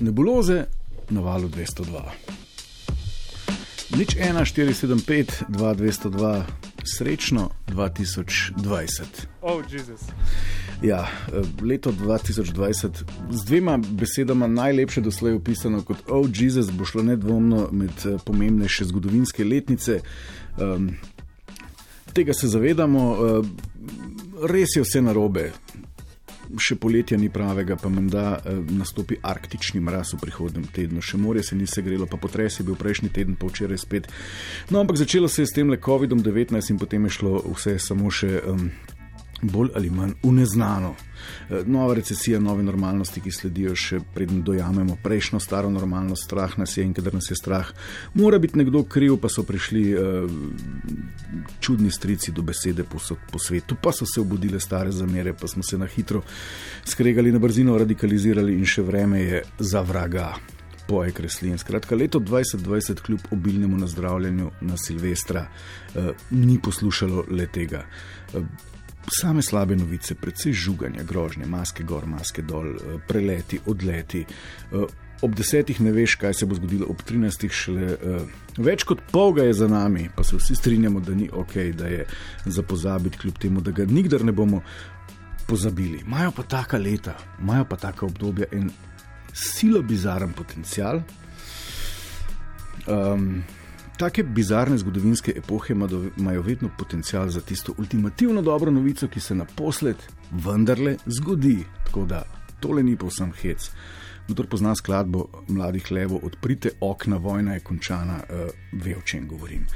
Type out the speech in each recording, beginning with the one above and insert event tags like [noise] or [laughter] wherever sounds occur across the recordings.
nebuloze na valu 202. Nič 1, 4, 7, 5, 2, 202, srečno 2020. Oh, Jezus. Ja, leto 2020 z dvema besedama najlepše doslej opisano kot Oh, Jezus bo šlo nedvomno med eh, pomembnejše zgodovinske letnice. Um, tega se zavedamo, uh, res je vse narobe. Še poletja ni pravega, pa menda eh, nastopi arktični mraz v prihodnem tednu. Še morje se ni segrelo, pa potres je bil prejšnji teden, pa včeraj spet. No, ampak začelo se je s tem le COVID-19 in potem je šlo vse samo še. Um, bolj ali manj v neznano. E, nova recesija, nove normalnosti, ki sledijo, še preden dojamemo prejšnjo staro normalnost, strah nas je in ker nas je strah, mora biti nekdo kriv, pa so prišli uh, čudni strici do besede po, po svetu, pa so se obudile stare zamere, pa smo se na hitro skregali na brzino, radikalizirali in še vreme je za vraga. Poje kreslin. Skratka, leto 2020, kljub obilnemu nazdravljanju na Silvestra, eh, ni poslušalo le tega. Eh, same slabe novice, predvsej žuganja, grožnje, maske gor, maske dol, eh, preleti, odleti. Eh, ob desetih ne veš, kaj se bo zgodilo, ob trinajstih šele uh, več kot pol ga je za nami, pa se vsi strinjamo, da ni ok, da je za pozabiti, kljub temu, da ga nikdar ne bomo pozabili. Imajo pa taka leta, imajo pa taka obdobja in silo bizaren potencial. Um, Take bizarne zgodovinske epohe imajo vedno potencial za tisto ultimativno dobro novico, ki se naposled vendarle zgodi. Tako da tole ni povsem hec. Kdo pozna skladbo mladih levo, odprite okna, vojna je končana, uh, ve o čem govorim.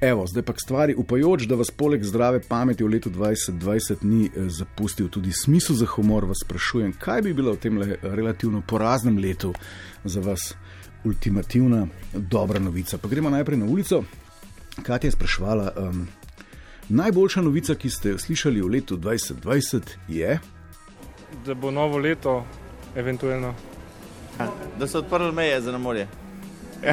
Evo, zdaj pa k stvari, upajoč, da vas poleg zdrave pameti v letu 2020 ni eh, zapustil tudi smisel za humor, vas sprašujem, kaj bi bilo v tem relativno poraznem letu za vas ultimativna, dobra novica. Pa gremo najprej na ulico. Kaj je sprašvala? Um, najboljša novica, ki ste jo slišali v letu 2020, je, da bo novo leto, eventualno. Ja, da so odprli meje za morje. [laughs]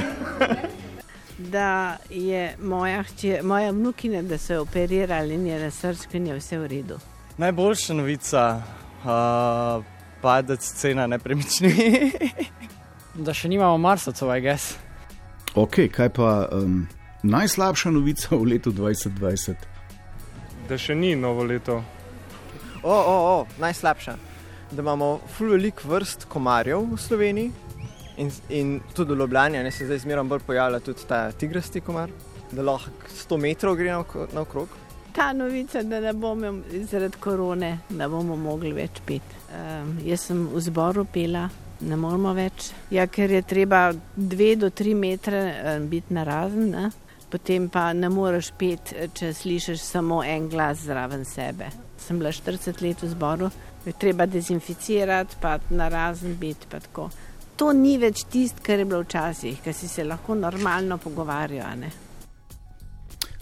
da je moja, hči, moja vnukina, da so jo operirali in je na srčku in je vse v redu. Najboljša novica, uh, padec cena nepremičnin. [laughs] da še nimamo marsovcev, aj gess. Ok, kaj pa um, najslabša novica v letu 2020? Da še ni novo leto. O, o, o, najslabša. Da imamo ful velik vrst komarjev v Sloveniji in, in tudi v Ljubljani, ne se zdaj zmeraj bolj pojavlja tudi ta tigrasti komar, da lahko 100 metrov gre naokrog. Ta novica, da ne bomo zaradi korone, da bomo mogli več pet. Um, jaz sem v zboru pela ne moramo več. Ja, ker je treba dve do tri metre eh, biti na razen, ne? potem pa ne moreš pet, če slišiš samo en glas zraven sebe. Sem bila 40 let v zboru, je treba dezinficirati, pa na razen biti. To ni več tisto, kar je bilo včasih, ker si se lahko normalno pogovarjali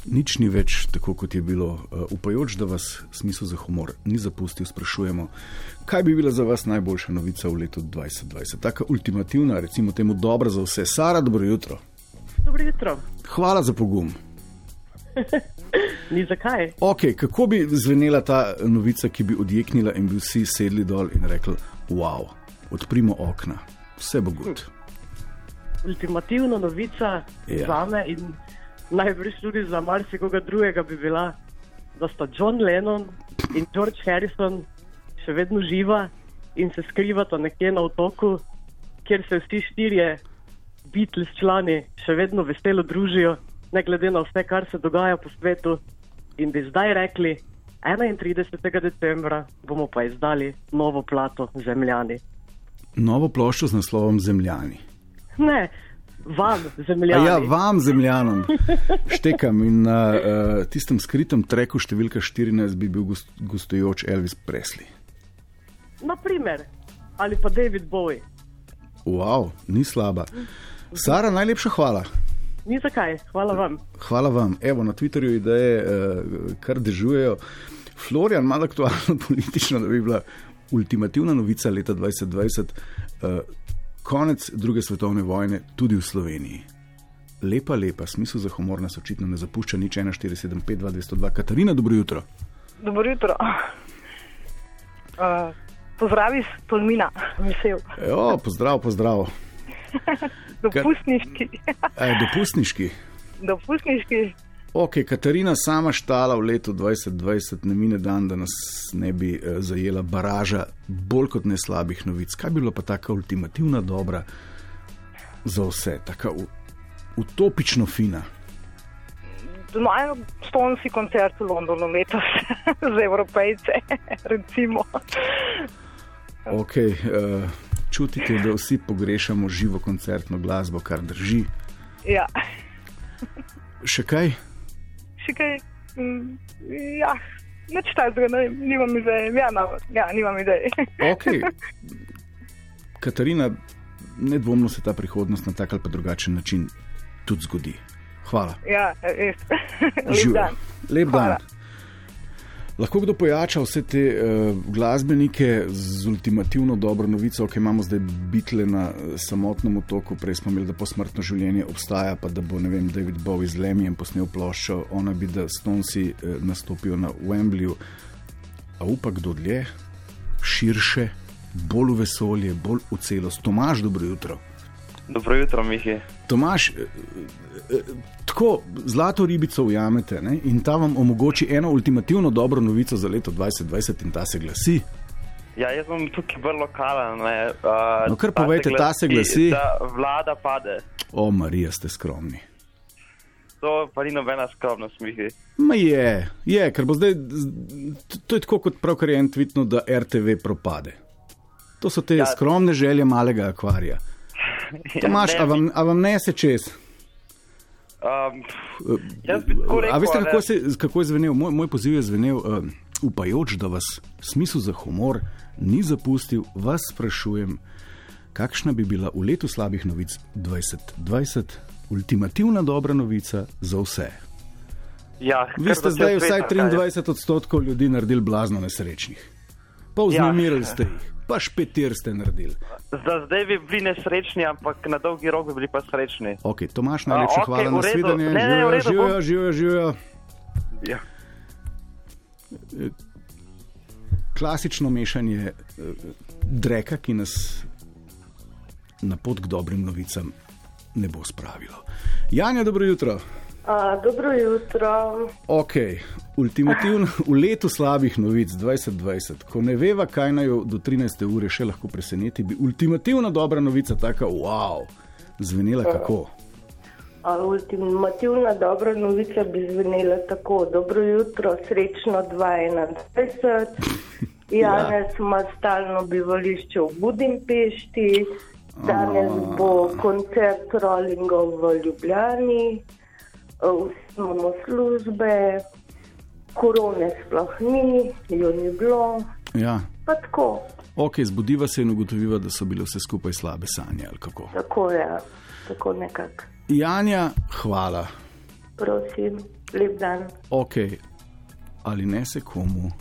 nič ni več tako, kot je bilo. Uh, upajoč, da vas smisel za humor ni zapustil, sprašujemo, kaj bi bila za vas najboljša novica v letu 2020. Taka ultimativna, recimo temu dobra za vse. Sara, dobro jutro. Dobro jutro. Hvala za pogum. [laughs] Ni zakaj. Okay, kako bi zvenela ta novica, ki bi odjeknila in bi vsi sedli dol in rekli: Wow, odprimo okna, vse bo gut. Ultimativna novica ja. za me in najbrž tudi za marsikoga drugega bi bila, da sta John Lennon in George Harrison še vedno živa in se skrivata nekje na otoku, kjer se vsi štirje Beatles člani še vedno veselo družijo, ne glede na vse, kar se dogaja po svetu. In bi zdaj rekli, 31. decembra bomo pa izdali novo plato Zemljani. Novo ploščo z naslovom Zemljani. Ne, vam, zemljanom. Ja, vam, zemljanom. Štekam in na uh, tistem skritem treku številka 14 bi bil gost, gostujoč Elvis Presley. Naprimer, ali pa David Bowie. Wow, ni slaba. Sara, najlepša hvala. Ni zakaj, hvala vam. Hvala vam. Evo, na Twitterju ideje uh, kar dežujejo. Florian, malo aktualno [laughs] politično, da bi bila ultimativna novica leta 2020. Uh, konec druge svetovne vojne tudi v Sloveniji. Lepa, lepa, smisel za humor nas očitno ne zapušča, nič 1475-2202. Katarina, dobro jutro. Dobro jutro. Uh, [laughs] Pozdravi iz Tolmina, vesel. Jo, pozdrav, pozdrav. [laughs] Dopustniški. E, dopustniški. Dopustniški. Ok, Katarina sama štala v letu 2020, ne mine dan, da nas ne bi eh, zajela baraža bolj kot ne slabih novic. Kaj bi bila pa taka ultimativna dobra za vse, taka u, utopično fina? Imajo stonski koncert v Londonu letos [laughs] za evropejce, [laughs] recimo. Ok, uh, čutite, da vsi pogrešamo živo koncertno glasbo, kar drži. Ja. Še kaj? Še kaj? Mm, Ja, neč tajzga, ne vem, nimam ideje. Ja, no, ja, nimam ideje. [laughs] Ok. Katarina, nedvomno se ta prihodnost na tak ali pa drugačen način tudi zgodi. Hvala. Ja, res. [laughs] Lep dan. Lep Hvala. Lahko kdo pojača vse te uh, glasbenike z ultimativno dobro novico, ki imamo zdaj bitle na eh, samotnem otoku, prej smo imeli, da posmrtno življenje obstaja, pa da bo vem, David Bowie z Lemijem posnel ploščo, ona bi da Stonesi uh, nastopijo na Wembleyju. A upa kdo dlje, širše, bolj v vesolje, bolj v celost. Tomaž, dobro jutro. Dobro jutro, Mihi. Tomaš, eh, eh, tako zlato ribico ujamete ne? in ta vam omogoči eno ultimativno dobro novico za leto 2020, in ta se glasi. Ja, jaz bom tukaj bolj lokalen. ne, Uh, No, kar povejte, ta se glasi. Da vlada pade. O, Marija, ste skromni. To pa ni nobena skromnost, Mihi. Ma je, je, ker bo zdaj, to je tako kot pravkar je en tvitno, da RTV propade. To so te ja. Ja. skromne želje malega akvarija. [laughs] Tomaš, ne, a vam, a vam nese čez? Um, jaz bi tako rekel. A veste, kako, se, kako je zvenel? Moj, moj poziv je zvenel, uh, upajoč, da vas smisel za humor ni zapustil, vas sprašujem, kakšna bi bila v letu slabih novic 2020 ultimativna dobra novica za vse. Ja, Vi ste zdaj vsaj svet, kaj je. 23 odstotkov ljudi naredili blazno nesrečnih. Pa vznemirili ste jih, pa špetir ste naredili. Za zdaj bi bili nesrečni, ampak na dolgi rok bi bili pa srečni. Ok, Tomaš, najlepša A, okej, hvala na svidenje. Živijo, bom- živijo, živijo. Ja. klasično mešanje eh, dreka, ki nas na pot k dobrim novicam ne bo spravilo. Janja, dobro jutro. A, dobro jutro. Ok, ultimativno v letu slabih novic 2020, ko ne veva, kaj naj jo do 13. ure še lahko preseneti, bi ultimativna dobra novica, taka wow, zvenela kako. A, ultimativna dobra novica bi zvenela tako: Dobro jutro, srečno 2021. [laughs] Janez ima stalno bivališče v Budimpešti, danes bo koncert Rollingov v Ljubljani, vsi imamo službe, korone sploh ni, jo ni bilo, Ja. pa tako, Ok, zbudiva se in ugotoviva, da so bile vse skupaj slabe sanje kako. tako je, tako nekako. Janja, hvala. Prosim, lep dan. Ok, ali ne se komu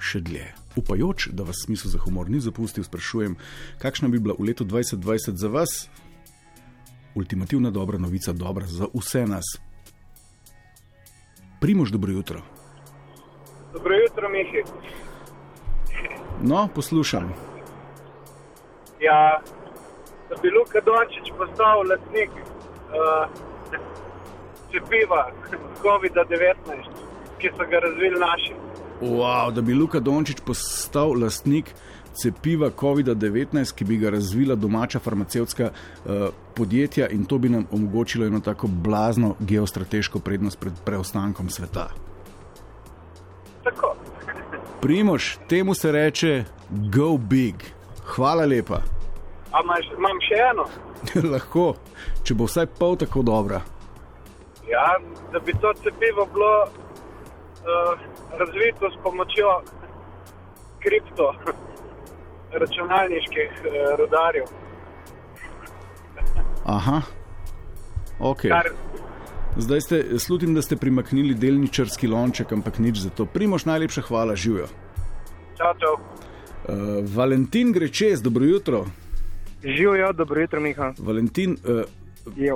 še dlje. Upajoč, da vas smisel za humor ni zapustil, sprašujem, kakšna bi bila v letu 2020 za vas ultimativna dobra novica, dobra za vse nas. Primož, dobro jutro. Dobro jutro, Mihi. No, poslušam. Ja, da bi Luka Dončić postal lastnik uh, cepiva COVID-19, ki so ga razvili naši. Wow, da bi Luka Dončić postal lastnik cepiva COVID-19, ki bi ga razvila domača farmacevtska uh, podjetja in to bi nam omogočilo eno tako blazno geostrateško prednost pred preostankom sveta. Tako. Primož, temu se reče Go Big. Hvala lepa. A imaš, imam še eno? [laughs] Lahko, če bo vsaj pol tako dobra. Ja, da bi to cepivo bilo uh, razvito s pomočjo kripto [laughs] računalniških uh, rodarjev. Aha, ok. Kar- Zdaj ste, slutim, da ste primaknili delničarski lonček, ampak nič za to. Primož, najlepša hvala, živijo. Čau, čau. Uh, Valentin gre čez, dobro jutro. Živijo, dobro jutro, Miha. Valentin, uh,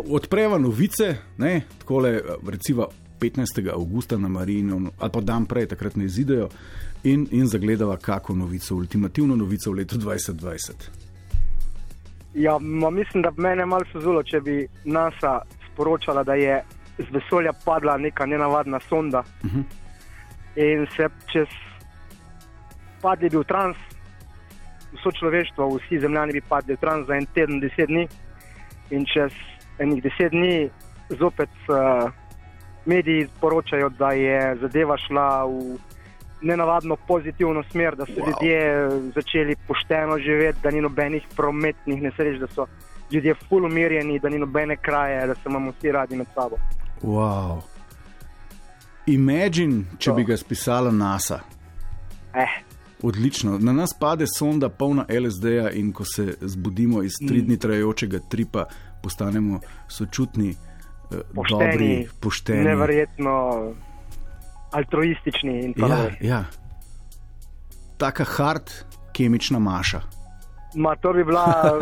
odpreva novice, ne, takole, eh, recimo 15. augusta na Marijinu, ali pa dan prej, takrat ne izidejo. In, in zagledava kako novico, ultimativno novico v letu 2020. Ja, ma mislim, da bi mene malo suzulo, če bi NASA sporočala, da je z vesolja padla neka nenavadna sonda Uh -huh. in se čez padli bi v trans, vso človeštvo, vsi zemljani bi padli v trans za en teden, deset dni in čez enih deset dni zopet uh, mediji poročajo, da je zadeva šla v nenavadno pozitivno smer, da so Wow. ljudje začeli pošteno živeti, da ni nobenih prometnih nesreč, da so ljudje ful umirjeni, da ni nobene kraje, da se imamo vsi radi med sabo. Wow. Imagine, če bi ga spisala NASA. Eh. Odlično. Na nas pade sonda polna LSD-ja in ko se zbudimo iz tri Mm. dni trajajočega tripa, postanemo sočutni, eh, Pošteni, dobri, pošteni. Neverjetno altruistični in tako Ja, naprej. ja. Taka hard kemična maša. Ma to bi bila [laughs]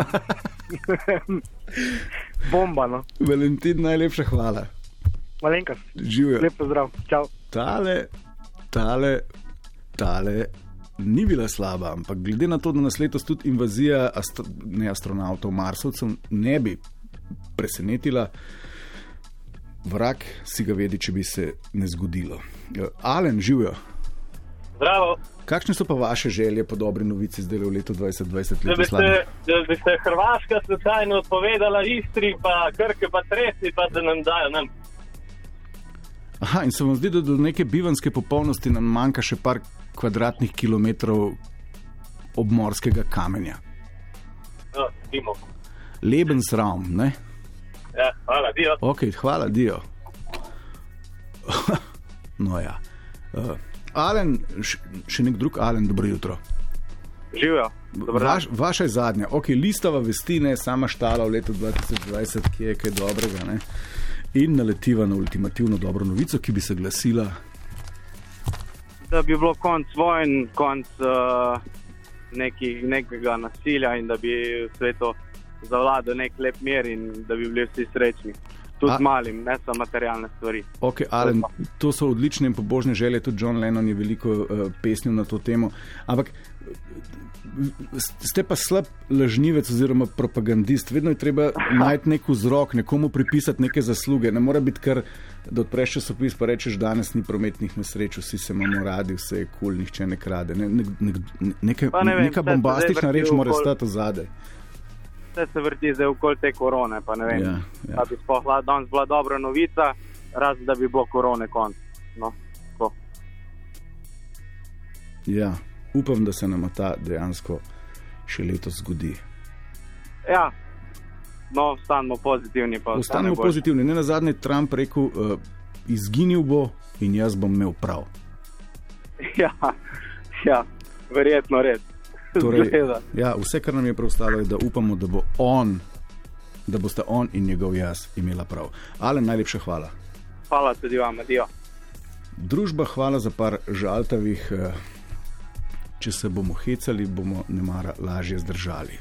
bomba, no. Valentin, najlepša hvala. Malenka. Živijo. Lep pozdrav. Čau. Tale, tale, tale ni bila slaba, ampak glede na to, da nas letos tudi invazija astro, ne astronautov, marsovcev ne bi presenetila, vrak si ga vedi, če bi se ne zgodilo. Alen, živijo. Zdravo. Kakšne so pa vaše želje po dobri novici zdaj v letu 2020? Da bi, se, da bi se Hrvaška slučajno odpovedala Istri, pa Krke, pa Tresi, pa da nam dajo nam. Aha, in se vam zdi, da do neke bivanske popolnosti nam manjka še par kvadratnih kilometrov obmorskega kamenja. No, Dimo. Lebensraum, ne? Ja, hvala, dio. Ok, hvala, Dio. [laughs] no, ja. Uh, Alen, še nek drug Alen, dobro jutro. Živijo. Vaš, vaša je zadnja, ok, listava vesti, ne sama štala v letu 2020, ki je kaj dobrega. Ne? In naletiva na ultimativno dobro novico, ki bi se glasila. Da bi bilo konc vojn, konc uh, neki, nekega nasilja in da bi v svetu zavladal nek lep mir in da bi bili vsi srečni. Tudi malim, ne samo materialne stvari. Ok, Alen, to so odlične in pobožne želje, tudi John Lennon je veliko uh, pesnil na to temo. Ampak ste pa slab lažnivec oziroma propagandist. Vedno je treba najti nek vzrok, nekomu pripisati neke zasluge. Ne mora biti kar, da odpreš časopis pa rečeš, danes ni prometnih nesreč, vsi se imamo radi, vse je kul, cool, nihče ne krade. Ne, ne, ne, neke, Pa ne vem, neka vse se bombastična reč mora stati zadaj. Vse se vrti zdaj okoli te korone. Pa ne vem, Ja, ja, da bi sploh bila danes bila dobra novica, razen da bi bilo korone konc. No, tako. Ja, upam, da se nam ta dejansko še letos zgodi. ja, no, ostanemo pozitivni. pa ostane Ostanemo pozitivni. Ne na zadnje Trump rekel, uh, izginil bo in jaz bom imel prav. Ja, ja, verjetno res. Torej, Zgleda. ja, vse, kar nam je preostalo, je, da upamo, da bo on, da boste on in njegov jaz imela prav. Alen, najlepša hvala. Hvala tudi vam, adijo. Družba, hvala za par žaltavih. eh, Če se bomo hecali, bomo nemara lažje zdržali.